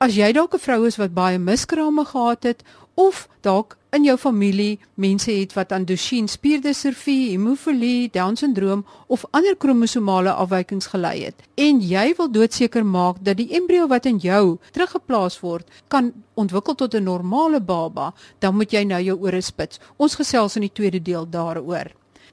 as jy dalk 'n vrou is wat baie miskrame gehad het of dalk in jou familie mense het wat aan Duchenne spierdistrofie, hemofilie, Down syndroom of ander kromosomale afwykings gely het en jy wil doodseker maak dat die embrio wat in jou teruggeplaas word kan ontwikkel tot 'n normale baba, dan moet jy nou jou ore spits. Ons gesels in die tweede deel daaroor.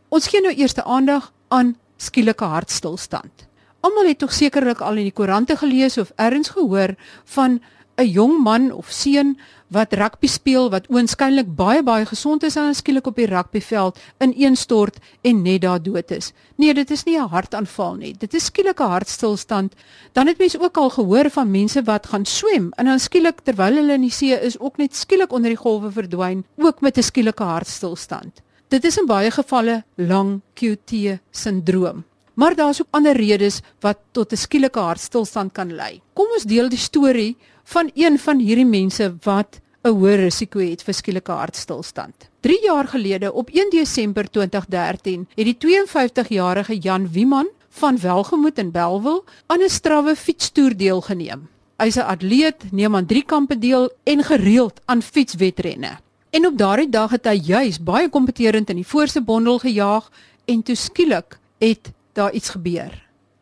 Ons gee nou eerste aandag aan skielike hartstilstand. Almal het tog sekerlik al in die koerante gelees of ergens gehoor van 'n jong man of seun wat rugby speel wat oënskynlik baie baie gesond is en skielik op die rugbyveld ineenstort en net daar dood is. Nee, dit is nie 'n hartaanval nie. Dit is skielike hartstilstand. Dan het mense ook al gehoor van mense wat gaan swem en dan skielik terwyl hulle in die see is ook net skielik onder die golwe verdwyn, ook met 'n skielike hartstilstand. Dit is in baie gevalle lang QT sindroom. Maar daar's ook ander redes wat tot 'n skielike hartstilstand kan lei. Kom ons deel die storie van een van hierdie mense wat 'n hoë risiko het vir skielike hartstilstand. 3 jaar gelede op 1 Desember 2013 het die 52-jarige Jan Wieman van Welgemoot in Belwel aan 'n strawwe fietstoer deelgeneem. Hy's 'n atleet, neem aan 3 kampe deel en gereeld aan fietswedrenne. En op daardie dag het hy juis baie kompeterend in die voorste bondel gejaag en toe skielik het daar iets gebeur.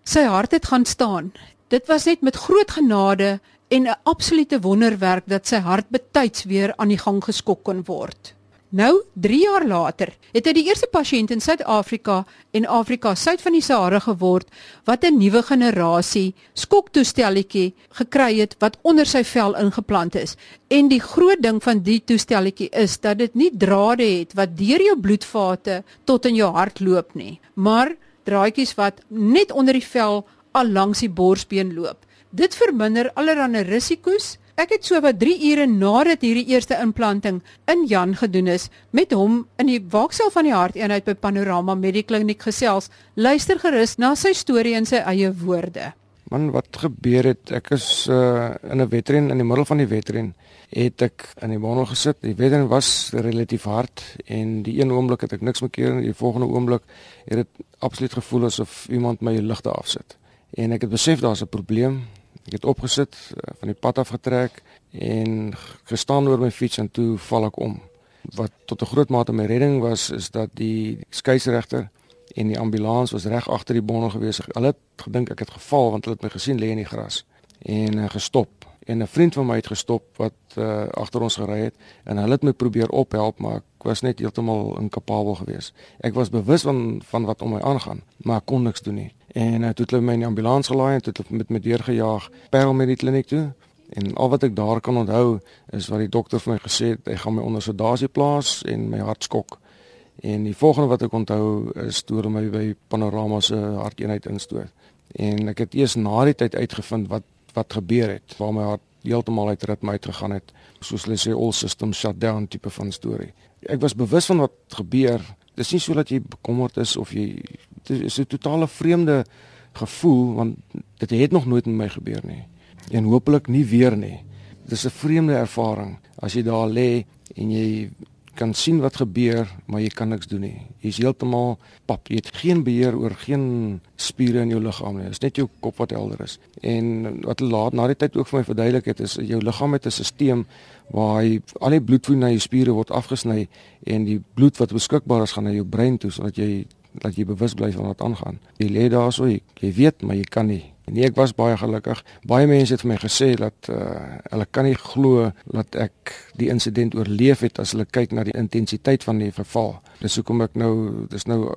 Sy hart het gaan staan. Dit was net met groot genade en 'n absolute wonderwerk dat sy hart betyds weer aan die gang geskok kon word. Nou, 3 jaar later, het hy die eerste pasiënt in Suid-Afrika en Afrika suid van die Sahara geword wat 'n nuwe generasie skoktoestelletjie gekry het wat onder sy vel ingeplant is. En die groot ding van die toestelletjie is dat dit nie drade het wat deur jou bloedvate tot in jou hart loop nie, maar draadjies wat net onder die vel al langs die borsbeen loop. Dit verminder allerlei risiko's. Ek het so wat 3 ure nadat hierdie eerste implanting in Jan gedoen is, met hom in die waaksel van die harteenheid by Panorama Medikliniek gesels. Luister gerus na sy storie in sy eie woorde. Man, wat gebeur het? Ek is uh, in 'n wedren in die middel van die wedren het ek in die bondel gesit. Die wedren was relatief hard en die een oomblik het ek niks meer keer en die volgende oomblik het dit absoluut gevoel asof iemand my ligte afsit. En ek het besef daar's 'n probleem. Ek het opgesit, eh, van die pad af getrek en gestaan oor my fiets en toe val ek om. Wat tot 'n groot mate my redding was is dat die skeieregter en die ambulans was reg agter die bondel gewees. Hulle het gedink ek het geval want hulle het my gesien lê in die gras en uh, gestop. En 'n vriend van my het gestop wat uh, agter ons gery het en hulle het my probeer ophelp maar ek was net heeltemal inkapabel geweest. Ek was bewus van van wat om my aangaan, maar ek kon niks doen nie. En uh, toe het hulle my in die ambulans gelaai en toe het hulle met my deurgejaag Parel Medical Kliniek toe. En al wat ek daar kan onthou is wat die dokter vir my gesê het, hy gaan my onder sedasie plaas en my hart skok. En die volgende wat ek onthou is toe hulle my by Panorama se harteenheid instoot. En ek het eers na die tyd uitgevind wat wat gebeur het, waar my hart heeltemal uit ritme uitgegaan het, soos hulle sê all systems shut down tipe van storie. Ek was bewus van wat gebeur. Dis nie so dat jy bekommerd is of jy dit is 'n totale vreemde gevoel want dit het nog nooit met my gebeur nie en hopelik nie weer nie. Dit is 'n vreemde ervaring as jy daar lê en jy kan sien wat gebeur, maar jy kan niks doen nie. Jy's heeltemal pap. Jy het geen beheer oor geen spiere in jou liggaam nie. Dit is net jou kop wat helder is. En wat laat na die tyd ook vir my verduidelik het is jou liggaam het 'n stelsel waar hy al die bloedvloei na jou spiere word afgesny en die bloed wat beskikbaar is gaan na jou brein toe sodat jy dat jy bewus bly van wat aangaan. Jy lê daarso, jy, jy weet, maar jy kan nie. Nee, ek was baie gelukkig. Baie mense het vir my gesê dat uh, hulle kan nie glo dat ek die insident oorleef het as hulle kyk na die intensiteit van die geval. Dis hoekom ek nou dis nou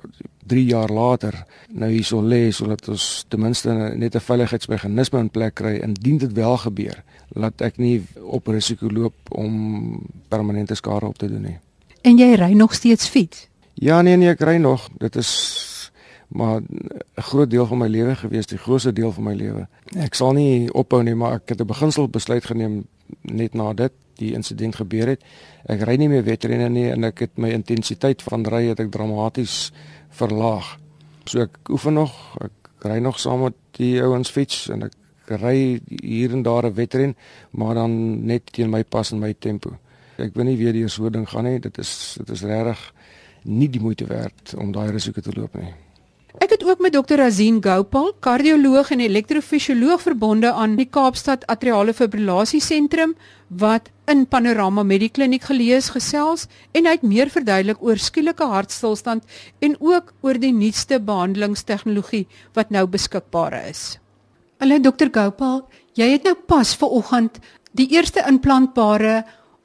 3 jaar later nou hierso lê sodat ons ten minste net 'n veiligheidsmeganisme in plek kry indien dit wel gebeur, laat ek nie op risiko loop om permanente skade op te doen nie. En jy ry nog steeds fiets? Ja nee nee, ek ry nog. Dit is maar 'n groot deel van my lewe gewees, die grootste deel van my lewe. Ek sal nie ophou nie, maar ek het 'n beginsel besluit geneem net na dit die insident gebeur het. Ek ry nie meer wedrenne nie en ek het my intensiteit van ry het ek dramaties verlaag. So ek oefen nog, ek ry nog saam met die ouens fiets en ek ry hier en daar 'n wedren, maar dan net teen my pas en my tempo. Ek wil nie weer die so ding gaan nie. Dit is dit is regtig nie die moeite werd om daai risiko te loop nie. Ek het ook met Dr. Azin Gopal, kardioloog en elektrofisioloog verbonde aan die Kaapstad Atriale Fibrillasie Sentrum wat in Panorama Medikliniek gelees gesels en hy het meer verduidelik oor skielike hartstilstand en ook oor die nuutste behandelingstegnologie wat nou beskikbaar is. Hallo Dr. Gopal, jy het nou pas ver oggend die eerste implantbare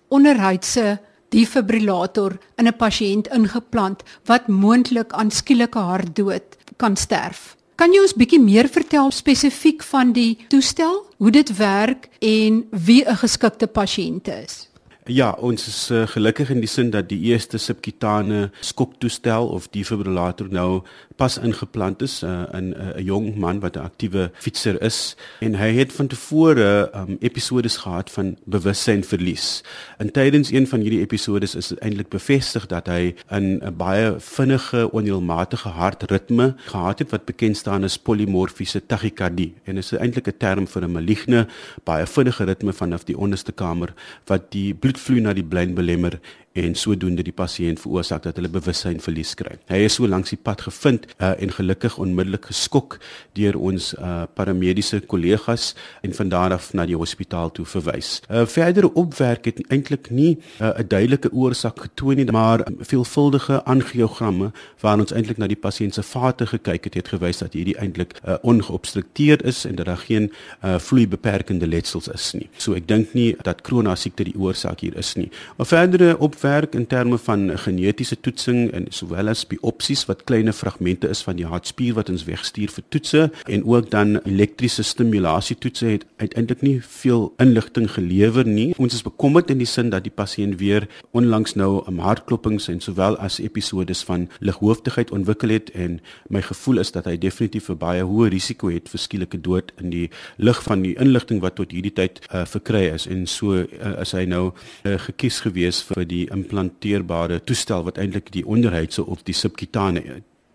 onderhuidse defibrillator in 'n pasiënt ingeplant wat moontlik aan skielike hartdood kan sterf. Kan jy ons bietjie meer vertel spesifiek van die toestel, hoe dit werk en wie 'n geskikte pasiënt is? Ja, ons is uh, gelukkig in die sin dat die eerste subkutane skoktoestel of defibrillator nou pas ingeplant is uh, in eh, 'n uh, jong man wat 'n aktiewe fietser is en hy het van tevore um, episodes gehad van bewussynverlies. En tydens een van hierdie episodes is dit eintlik bevestig dat hy 'n baie vinnige onheelmatige hartritme gehad het wat bekend staan as polimorfiese tachykardie en dit is eintlik 'n term vir 'n maligne baie vinnige ritme vanaf die onderste kamer wat die bloedvloei na die brein belemmer en sodoende die pasiënt veroorsaak dat hulle bewussyn verlies kry. Hy is so langs die pad gevind uh, en gelukkig onmiddellik geskok deur ons uh, paramediese kollegas en van daar af na die hospitaal toe verwys. Uh, verdere opwerk het eintlik nie 'n uh, duidelike oorsaak getoon nie, maar veelvuldige angiogramme waar ons eintlik na die pasiënt se vate gekyk het, het gewys dat hierdie eintlik uh, ongeobstrukteer is en dat daar geen uh, vloeibeperkende letsels is nie. So ek dink nie dat krona siekte die oorsaak hier is nie. Maar verdere op werk in terme van genetiese toetsing en sowel as biopsies wat klein fragmente is van die hartspier wat ons wegstuur vir toetse en ook dan elektriese stimulasie toetse het uiteindelik nie veel inligting gelewer nie. Ons is bekommerd in die sin dat die pasiënt weer onlangs nou 'n hartklopings en sowel as episodes van lighooftigheid ontwikkel het en my gevoel is dat hy definitief 'n baie hoë risiko het vir skielike dood in die lig van die inligting wat tot hierdie tyd uh, verkry is en so uh, is hy nou uh, gekies gewees vir die implanteerbare toestel wat eintlik die onderhydse of die subkutane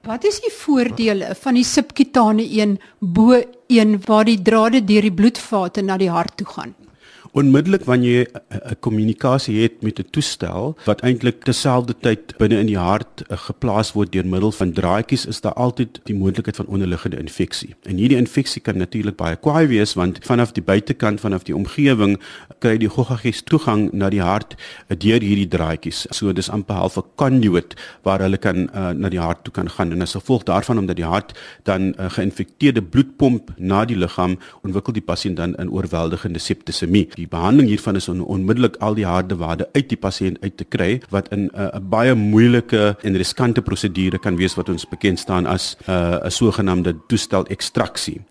Wat is die voordele van die subkutane een bo een waar die drade deur die bloedvate na die hart toe gaan? Onmiddellik wanneer jy 'n kommunikasie het met 'n toestel wat eintlik terselfdertyd binne in die hart uh, geplaas word deur middel van draadjies is daar altyd die moontlikheid van onderliggende infeksie. En hierdie infeksie kan natuurlik baie kwaai wees want vanaf die buitekant vanaf die omgewing kry die goggagies toegang na die hart uh, deur hierdie draadjies. So dis amper half 'n conduit waar hulle kan uh, na die hart toe kan gaan en as gevolg daarvan omdat die hart dan uh, geïnfekteerde bloed pomp na die liggaam ontwikkel die pasiënt dan 'n oorweldigende septisemie die behandeling hiervan is om onmiddellik al die harde wade uit die pasiënt uit te kry wat in 'n uh, baie moeilike en riskante prosedure kan wees wat ons bekend staan as 'n uh, sogenaamde toestel ekstraksie.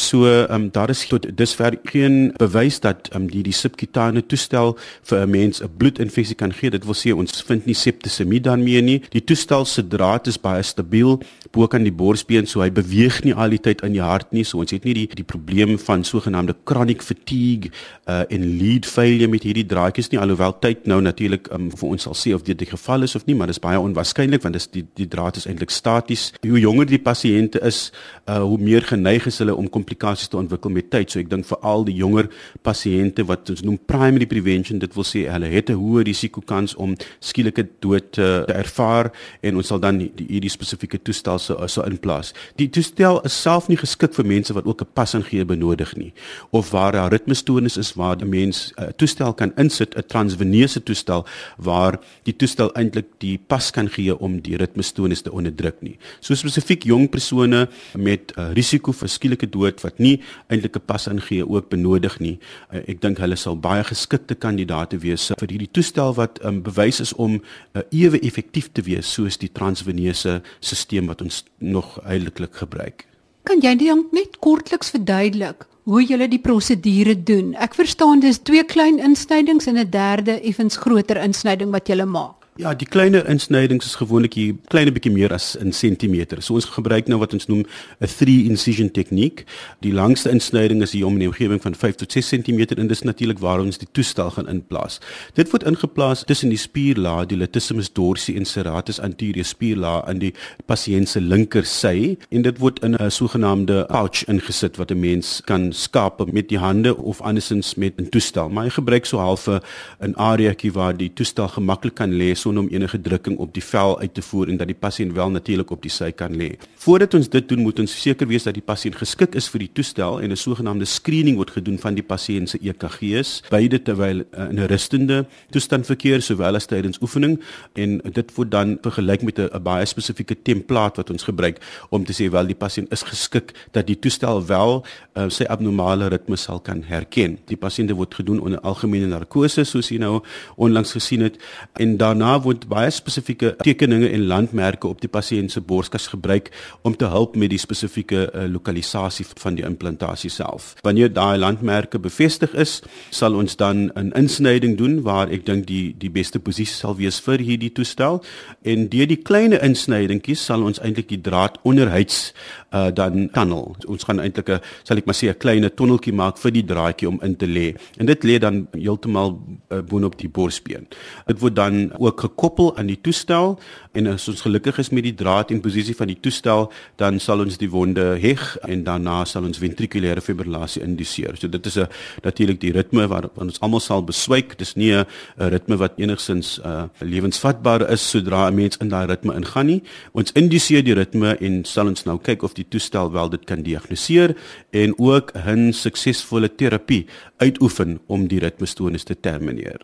So ehm um, daar is tot dusver geen bewys dat ehm um, die die subkutane toestel vir 'n mens 'n bloedinfeksie kan gee. Dit wil sê ons vind nie septisemie dan meer nie. Die toestel se draad is baie stabiel bo kan die borsbeen so hy beweeg nie al die tyd in die hart nie. So ons het nie die die probleem van sogenaamde chronic fatigue uh, en lead failure met hierdie draadjies nie alhoewel tyd nou natuurlik um, vir ons sal sê of dit die geval is of nie, maar dit is baie onwaarskynlik want dis die die draad is eintlik staties. Hoe jonger die pasiënte is, uh, hoe meer geneig is hulle om komplikasies te ontwikkel met tyd. So ek dink veral die jonger pasiënte wat ons noem primary prevention, dit wil sê hulle het 'n hoë risiko kans om skielike dood uh, te ervaar en ons sal dan die hierdie spesifieke toestel so so in plaas. Die toestel is self nie geskik vir mense wat ook 'n passingeer benodig nie of waar daar ritmestoornis is waar 'n mens 'n toestel kan insit, 'n transveneuse toestel waar die toestel eintlik die pas kan gee om die ritmestoornis te onderdruk nie. So spesifiek jong persone met 'n uh, risiko vir skielike dood wat nie eintlik 'n pas ingee ook benodig nie. Uh, ek dink hulle sal baie geskikte kandidaate wees vir hierdie toestel wat um, bewys is om uh, ewe effektief te wees soos die transveneuse stelsel wat ons nog heiliglik gebruik. Kan jy dit net kortliks verduidelik hoe jy die prosedure doen? Ek verstaan dis twee klein insnydings en 'n derde effens groter insnyding wat jy maak. Ja, die kleiner insnydings is gewoonlik hier klein bietjie meer as in sentimeter. So ons gebruik nou wat ons noem 'n 3 incision tegniek. Die langste insnyding is hier om in die omgewing van 5 tot 6 cm en dis natuurlik waar ons die toestel gaan inplaas. Dit word ingeplaas tussen die spierlaag, die latissimus dorsi en serratus anterior spierlaag aan die pasiënt se linker sy en dit word in 'n sogenaamde pouch ingesit wat 'n mens kan skaap met die hande of andersins met 'n toestel. Maar jy gebruik so half 'n areaetjie waar die toestel gemaklik kan lê so sonder om enige drukking op die vel uit te voer en dat die pasiënt wel natuurlik op die sy kan lê. Voordat ons dit doen, moet ons seker wees dat die pasiënt geskik is vir die toestel en 'n sogenaamde screening word gedoen van die pasiënt se EKG's, beide terwyl uh, in 'n rustende toestand verkeer sowel as tydens oefening en dit word dan vergelyk met 'n baie spesifieke template wat ons gebruik om te sê wel die pasiënt is geskik dat die toestel wel uh, sy abnormale ritme sal kan herken. Die pasiënte word gedoen onder algemene narkose soos jy nou onlangs gesien het en daarna word baie spesifieke tekeninge en landmerke op die pasiënt se borskas gebruik om te help met die spesifieke uh, lokalisasie van die implantasie self. Wanneer daai landmerke bevestig is, sal ons dan 'n insnyding doen waar ek dink die die beste posisie sal wees vir hierdie toestel en deur die klein insnydingkies sal ons eintlik die draad onderhuids uh, dan tunnel. Ons gaan eintlik 'n sal ek maar sê 'n klein tonneltjie maak vir die draadjie om in te lê. En dit lê dan heeltemal uh, boonop die borsbeen. Dit word dan ook gekoppel aan die toestel en as ons gelukkig is met die draad en posisie van die toestel, dan sal ons die wonde heg en daarna sal ons ventrikulêre fibrillasie induseer. So dit is 'n natuurlik die ritme wat ons almal sal beswyk. Dis nie 'n ritme wat enigsins uh, lewensvatbaar is sodra 'n mens in daai ritme ingaan nie. Ons induseer die ritme en sal ons nou kyk of die toestel wel dit kan diagnoseer en ook 'n suksesvolle terapie uitoefen om die ritmestoornis te termineer.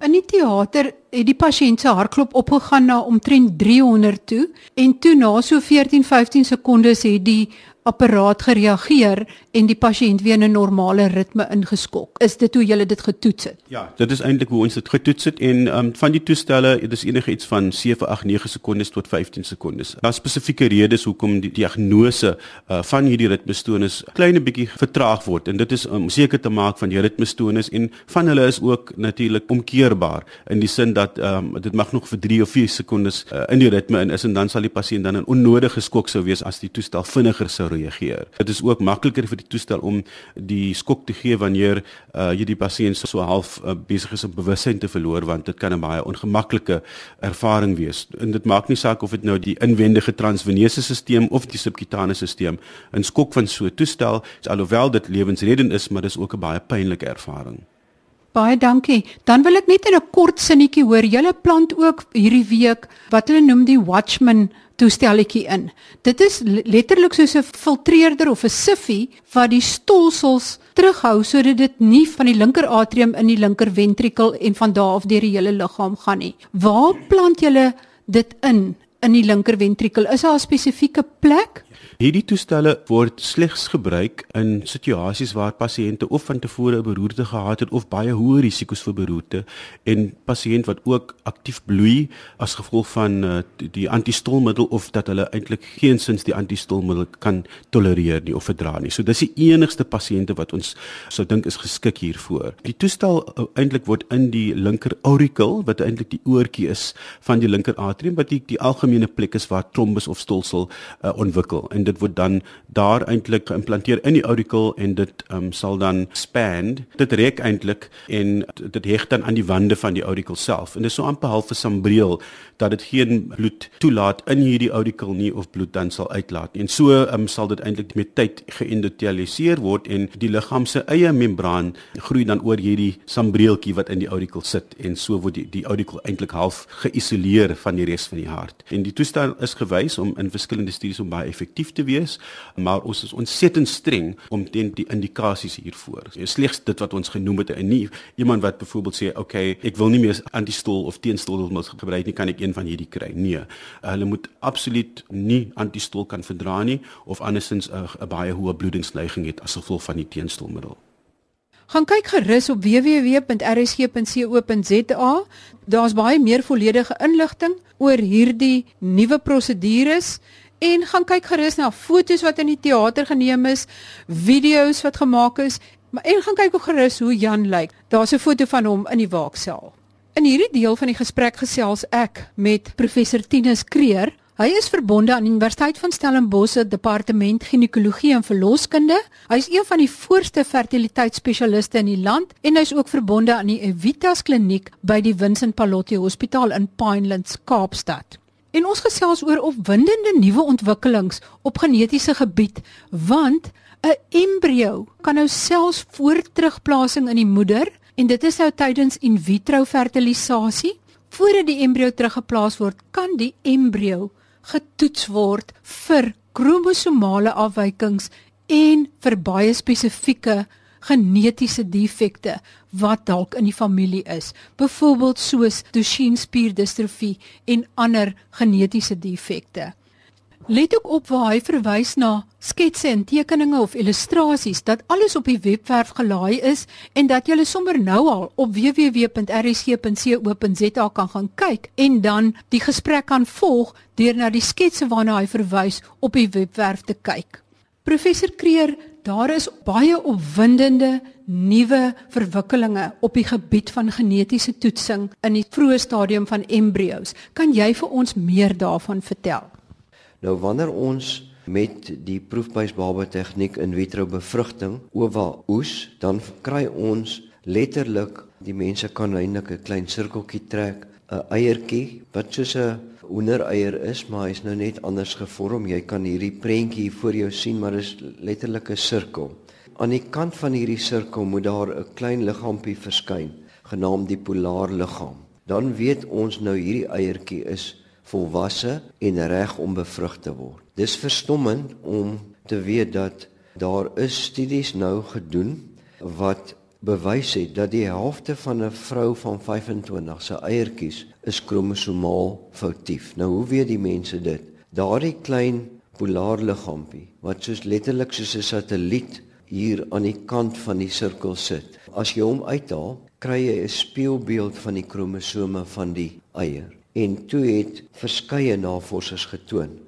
In die teater het die pasiënt se hartklop opgegaan na omtrent 300 toe en toe na so 14-15 sekondes het die apparaat gereageer en die pasiënt weer in 'n normale ritme ingeskok. Is dit hoe julle dit getoets het? Ja, dit is eintlik hoe ons dit getoets het en um, van die toestelle, dit is enige iets van 7, 8, 9 sekondes tot 15 sekondes. Daar spesifieke redes hoekom die diagnose uh, van hierdie ritmestoornis klein bietjie vertraag word en dit is om seker te maak van die ritmestoornis en van hulle is ook natuurlik omkeerbaar in die sin dat um, dit mag nog vir 3 of 4 sekondes uh, in die ritme in is en dan sal die pasiënt dan in onnodige skok sou wees as die toestel vinniger sou reageer. Dit is ook makliker vir die toestel om die skok te gee wanneer uh, jy die pasiënt so half uh, besig is om bewussyn te verloor want dit kan 'n baie ongemaklike ervaring wees. En dit maak nie saak of dit nou die inwendige transvenese stelsel of die subkutane stelsel 'n skok van so 'n toestel, alhoewel dit lewensreddend is, maar dis ook 'n baie pynlike ervaring. Baie dankie. Dan wil ek net in 'n kort sinnetjie hoor. Julle plant ook hierdie week wat hulle noem die Watchman toestelletjie in. Dit is letterlik soos 'n filtreerder of 'n siffie wat die stolsels terughou sodat dit nie van die linker atrium in die linker ventrikel en van daar af deur die hele liggaam gaan nie. Waar plant julle dit in in die linker ventrikel? Is daar 'n spesifieke plek? Hierdie toestelle word slegs gebruik in situasies waar pasiënte of van tevore 'n beroerte gehad het of baie hoë risiko's vir beroerte en pasiënt wat ook aktief bloei as gevolg van uh, die antistolmiddel of dat hulle eintlik geensins die antistolmiddel kan tolereer nie of verdra nie. So dis die enigste pasiënte wat ons sou dink is geskik hiervoor. Die toestel uh, eintlik word in die linker auricle wat eintlik die oortjie is van die linker atrium wat die, die algemene plek is waar trombus of stolsel uh, ontwikkel en dit word dan daar eintlik geïmplanteer in die auricle en dit um, sal dan span. Dit rek eintlik en dit heg dan aan die wande van die auricle self. En dit is so amper half 'n sambreel dat dit geen bloed toelaat in hierdie auricle nie of bloed dan sal uitlaat nie. En so um, sal dit eintlik met tyd geëndothelialiseer word en die liggaam se eie membraan groei dan oor hierdie sambreeltjie wat in die auricle sit en so word die, die auricle eintlik half geïsoleer van die res van die hart. En die toestel is gewys om in verskillende studies om baie effektief te wees, maar ons is ontsettend streng om teen die indikasies hiervoor. Slegs dit wat ons genoem het en nie iemand wat byvoorbeeld sê, "Oké, okay, ek wil nie meer antistol of teenstolmiddels gebruik nie, kan ek een van hierdie kry." Nee, hulle moet absoluut nie antistol kan verdra nie of andersins 'n baie hoë bloedingsneiging het as gevolg van die teenstolmiddel. Gaan kyk gerus op www.rsg.co.za. Daar's baie meer volledige inligting oor hierdie nuwe prosedures en gaan kyk gerus na foto's wat in die teater geneem is, video's wat gemaak is, maar en gaan kyk ook gerus hoe Jan lyk. Daar's 'n foto van hom in die waaksaal. In hierdie deel van die gesprek gesels ek met professor Tinus Kreer. Hy is verbonde aan die Universiteit van Stellenbosch se departement ginekologie en verloskunde. Hy is een van die voorste fertiliteitsspesialiste in die land en hy is ook verbonde aan die Evitas kliniek by die Vincent Pallotti Hospitaal in Pinelands, Kaapstad. En ons gesels oor opwindende nuwe ontwikkelings op genetiese gebied want 'n embrio kan nou selfs voor terugplasing in die moeder en dit is nou tydens in vitro fertilisasie voordat die embrio teruggeplaas word, kan die embrio getoets word vir kromosomale afwykings en vir baie spesifieke genetiese defekte wat dalk in die familie is, byvoorbeeld soos Duchenne spierdistrofie en ander genetiese defekte. Let ook op waar hy verwys na sketse en tekeninge of illustrasies dat alles op die webwerf gelaai is en dat jy sommer nou al op www.rsc.co.za kan gaan kyk en dan die gesprek kan volg deur na die sketse waarna hy verwys op die webwerf te kyk. Professor Kreer, daar is baie opwindende nuwe verwikkelinge op die gebied van genetiese toetsing in die vroeë stadium van embrio's. Kan jy vir ons meer daarvan vertel? Nou wanneer ons met die proefbuisbaba tegniek in vitro bevrugting ova oes, dan kry ons letterlik die mense kan eintlik 'n klein sirkeltjie trek, 'n eiertjie wat soos 'n hoendereier is, maar hy's nou net anders gevorm. Jy kan hierdie prentjie voor jou sien, maar dit is letterlik 'n sirkel. Aan die kant van hierdie sirkel moet daar 'n klein liggaampie verskyn, genaamd die polaarliggaam. Dan weet ons nou hierdie eiertjie is volwasse en reg om bevrug te word. Dis verstommend om te weet dat daar is studies nou gedoen wat bewys het dat die helfte van 'n vrou van 25 se eiertjies is kromosomaal foutief. Nou hoe weet die mense dit? Daardie klein polaarliggaampie wat soos letterlik soos 'n satelliet hier aan die kant van die sirkel sit. As jy hom uithaal, kry jy 'n spieelbeeld van die kromosome van die eier. En toe het verskeie navorsers getoon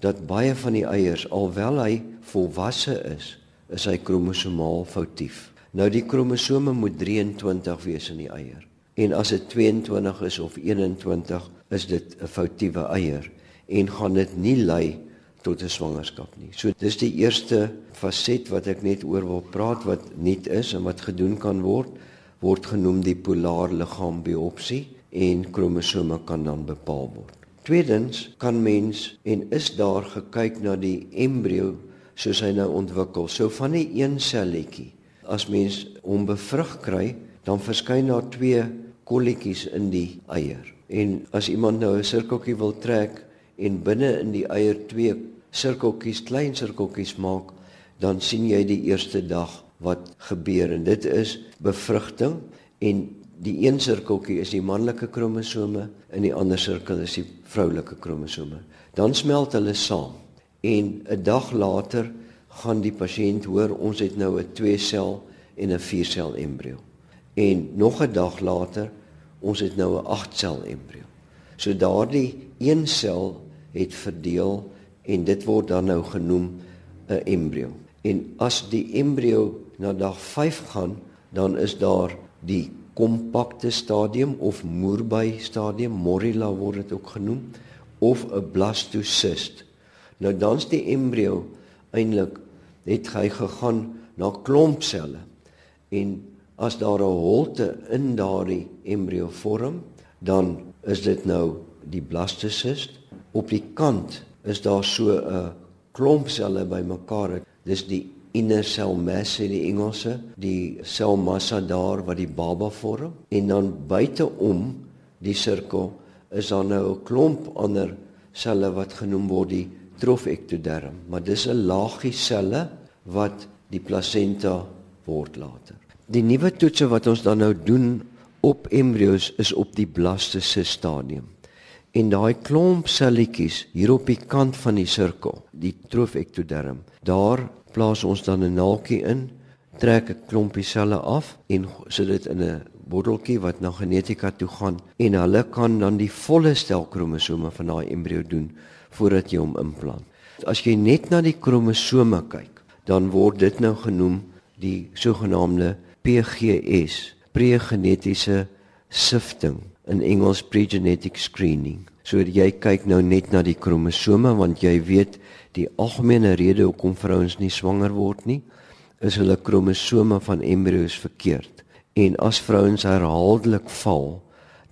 dat baie van die eiers alwel hy volwasse is, is hy kromosomaal foutief. Nou die kromosome moet 23 wees in die eier. En as dit 22 is of 21, is dit 'n foutiewe eier en gaan dit nie lei tot 'n swangerskap nie. So dis die eerste faset wat ek net oor wil praat wat nuut is en wat gedoen kan word, word genoem die polaar liggaam biopsie en kromosome kan dan bepaal word. Tweedens kan mens en is daar gekyk na die embrio soos hy nou ontwikkel. So van 'n een selletjie as mens hom bevrug kry, dan verskyn daar twee kolletjies in die eier. En as iemand nou 'n sirkeltjie wil trek en binne in die eier twee sirkeltjies, klein sirkeltjies maak, dan sien jy die eerste dag wat gebeur en dit is bevrugting en die een sirkeltjie is die manlike kromosome en die ander sirkel is die vroulike kromosome. Dan smelt hulle saam en 'n dag later gaan die pasiënt hoor ons het nou 'n 2 sel en 'n 4 sel embrio. En nog 'n dag later ons het nou 'n 8 sel embrio. So daardie 1 sel het verdeel en dit word dan nou genoem 'n embrio. En as die embrio na dag 5 gaan, dan is daar die kompakte stadium of moerbui stadium, morula word dit ook genoem, of 'n blastocyst. Nou dan's die embrio eintlik het hy gegaan na klompselle en as daar 'n holte in daardie embrio vorm dan is dit nou die blastocyst. Op die kant is daar so 'n klompselle bymekaar dis die inner cell mass in die Engelse die selmassa daar wat die baba vorm. En dan buiteom die sirkel is daar nou 'n klomp ander selle wat genoem word die trofektoderm, maar dis 'n laagie selle wat die plasenta word later. Die nuwe toetse wat ons dan nou doen op embrio's is op die blastocyst stadium. En daai klomp selletjies hier op die kant van die sirkel, die trofektoderm, daar plaas ons dan 'n naaltjie in, trek 'n klompie selle af en sit dit in 'n botteltjie wat na genetika toe gaan en hulle kan dan die volle stel kromosome van daai embrio doen voordat jy hom implant. As jy net na die kromosome kyk, dan word dit nou genoem die sogenaamde PGS, pregenetiese sifting in Engels pregenetic screening. So jy kyk nou net na die kromosome want jy weet die algemene rede hoekom vrouens nie swanger word nie is hulle kromosome van embrio's verkeerd. En as vrouens herhaaldelik val,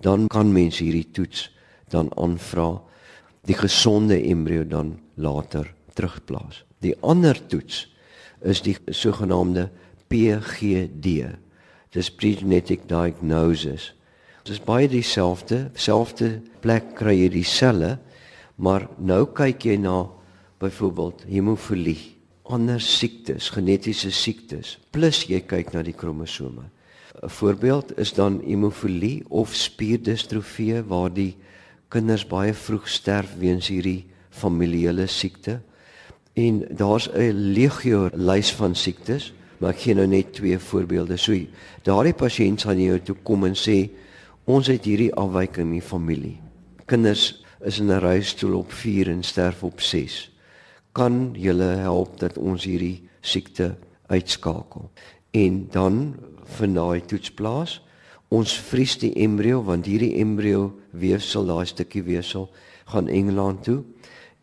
dan kan mens hierdie toets dan aanvra die gesonde embrio dan later terugplaas. Die ander toets is die sogenaamde PGD. Dis pregenetic diagnosis. Dis baie dieselfde, selfde plek kry jy die selle, maar nou kyk jy na byvoorbeeld hemofilie, ander siektes, genetiese siektes, plus jy kyk na die kromosome. 'n Voorbeeld is dan hemofilie of spierdistrofie waar die kinders baie vroeg sterf weens hierdie familiale siekte. En daar's 'n legio lys van siektes, maar ek gee nou net twee voorbeelde. So daardie pasiënt sal jou toe kom en sê ons het hierdie afwyking in die familie. Kinders is in 'n rolstoel op 4 en sterf op 6. Kan julle help dat ons hierdie siekte uitskakel? En dan vind daai toets plaas. Ons vries die embrio want hierdie embrio weefsel, daai stukkie weefsel gaan Engeland toe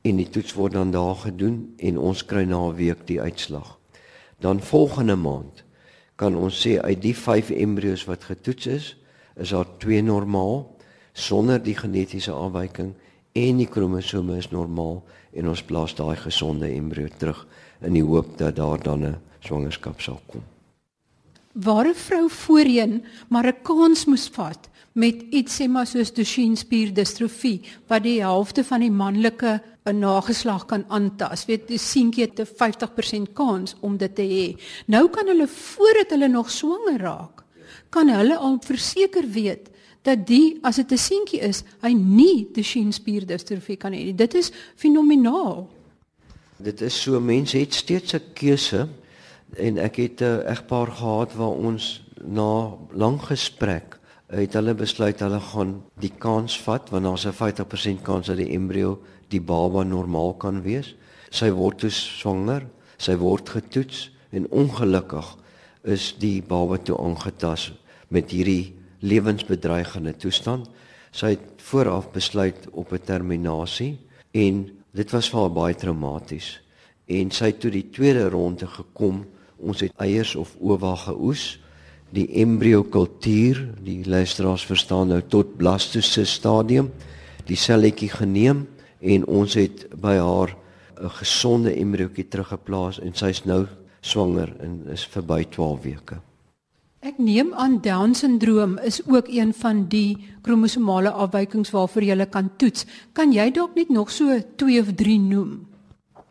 en die toets word dan daar gedoen en ons kry na 'n week die uitslag. Dan volgende maand kan ons sê uit die 5 embrio's wat getoets is, is daar 2 normaal sonder die genetiese afwyking en die kromosome is normaal en ons plaas daai gesonde embrio terug in die hoop dat daar dan 'n swangerskap sal kom. Waar 'n vrou voorheen maar 'n kans moes vat met iets sê maar soos Duchenne spierdistrofie wat die helfte van die manlike 'n nageslag kan aantas. Weet die seentjie het 'n 50% kans om dit te hê. Nou kan hulle voordat hulle nog swanger raak, kan hulle al verseker weet dat die as dit 'n seentjie is, hy nie Duchenne spierdistrofie kan hê nie. Dit is fenomenaal. Dit is so mense het steeds 'n keuse en ek het 'n egpaar gehad waar ons na lang gesprek het hulle besluit hulle gaan die kans vat want daar's 'n 50% kans dat die embrio die baba normaal kan wees. Sy word dus swanger, sy word getoets en ongelukkig is die baba toe aangetas met hierdie lewensbedreigende toestand. Sy het vooraf besluit op 'n terminasie en dit was vir haar baie traumaties. En sy het toe die tweede ronde gekom. Ons het eiers of ova geoes die embrio kultuur, die luisteraars verstaan nou tot blastose stadium, die selletjie geneem en ons het by haar 'n gesonde embriootjie teruggeplaas en sy's nou swanger en is verby 12 weke. Ek neem aan Down syndroom is ook een van die kromosomale afwykings waarvoor jy kan toets. Kan jy dalk net nog so 2 of 3 noem?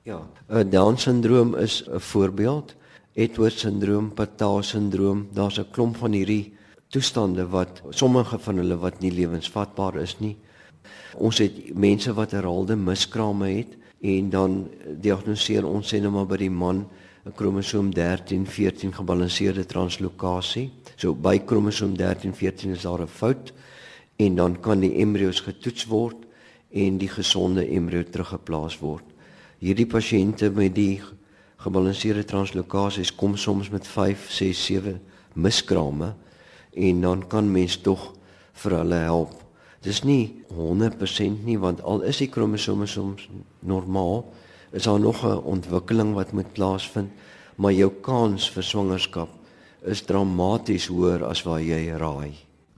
Ja, Down syndroom is 'n voorbeeld. Edwards syndroom, Patel syndroom, daar's 'n klomp van hierdie toestande wat sommige van hulle wat nie lewensvatbaar is nie. Ons het mense wat herhaalde miskrame het en dan diagnoseer ons sê nou maar by die man 'n kromosoom 13 14 gebalanseerde translokasie. So by kromosoom 13 14 is daar 'n fout en dan kan die embrio's getoets word en die gesonde embrio teruggeplaas word. Hierdie pasiënte met die gebalanseerde translokasies kom soms met 5, 6, 7 miskrame en dan kan mens tog vir hulle help. Dis nie 100% nie want al is die kromosome soms normaal, is daar nog 'n ontwikkeling wat moet plaasvind, maar jou kans vir swangerskap is dramaties hoër as wat jy raai.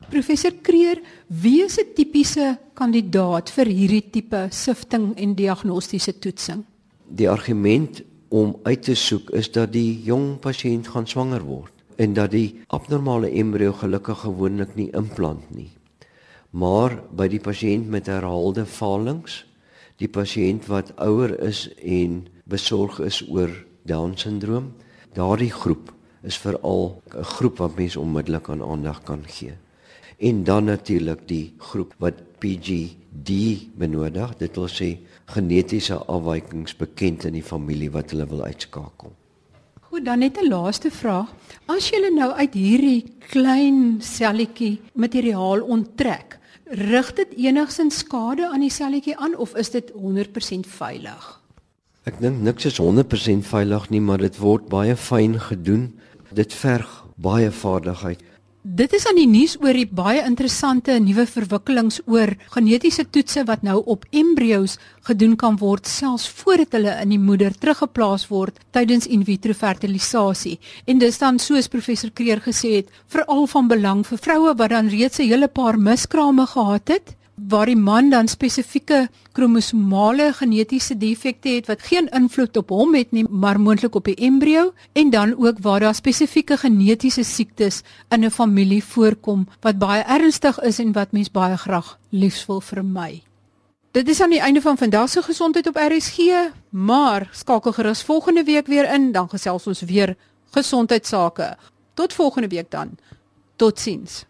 Professor Kreer, wie is 'n tipiese kandidaat vir hierdie tipe sifting en diagnostiese toetsing? Die argument om uit te soek is dat die jong pasiënt gaan swanger word en dat die abnormale embrio gelukkig gewoonlik nie implant nie. Maar by die pasiënt met herhaalde valings, die pasiënt wat ouer is en besorg is oor Down syndroom, daardie groep is veral 'n groep wat mense onmiddellik aan aandag kan gee. En dan natuurlik die groep wat PGD benodig, dit wil sê genetiese afwykings bekend in die familie wat hulle wil uitskakel. Goed, dan net 'n laaste vraag. As jy nou uit hierdie klein selletjie materiaal onttrek, rig dit enigsins skade aan die selletjie aan of is dit 100% veilig? Ek dink niks is 100% veilig nie, maar dit word baie fyn gedoen. Dit verg baie vaardigheid. Dit is aan die nuus oor die baie interessante nuwe verwikkelings oor genetiese toetse wat nou op embrio's gedoen kan word selfs voordat hulle in die moeder teruggeplaas word tydens in vitro fertilisasie. En dis dan soos professor Kreer gesê het, veral van belang vir vroue wat dan reeds 'n hele paar miskrame gehad het waar die man dan spesifieke kromosomale genetiese defekte het wat geen invloed op hom het nie, maar moontlik op die embrio en dan ook waar daar spesifieke genetiese siektes in 'n familie voorkom wat baie ernstig is en wat mens baie graag liefs wil vermy. Dit is aan die einde van vandag se gesondheid op RSG, maar skakel gerus volgende week weer in, dan gesels ons weer gesondheidsake. Tot volgende week dan. Totsiens.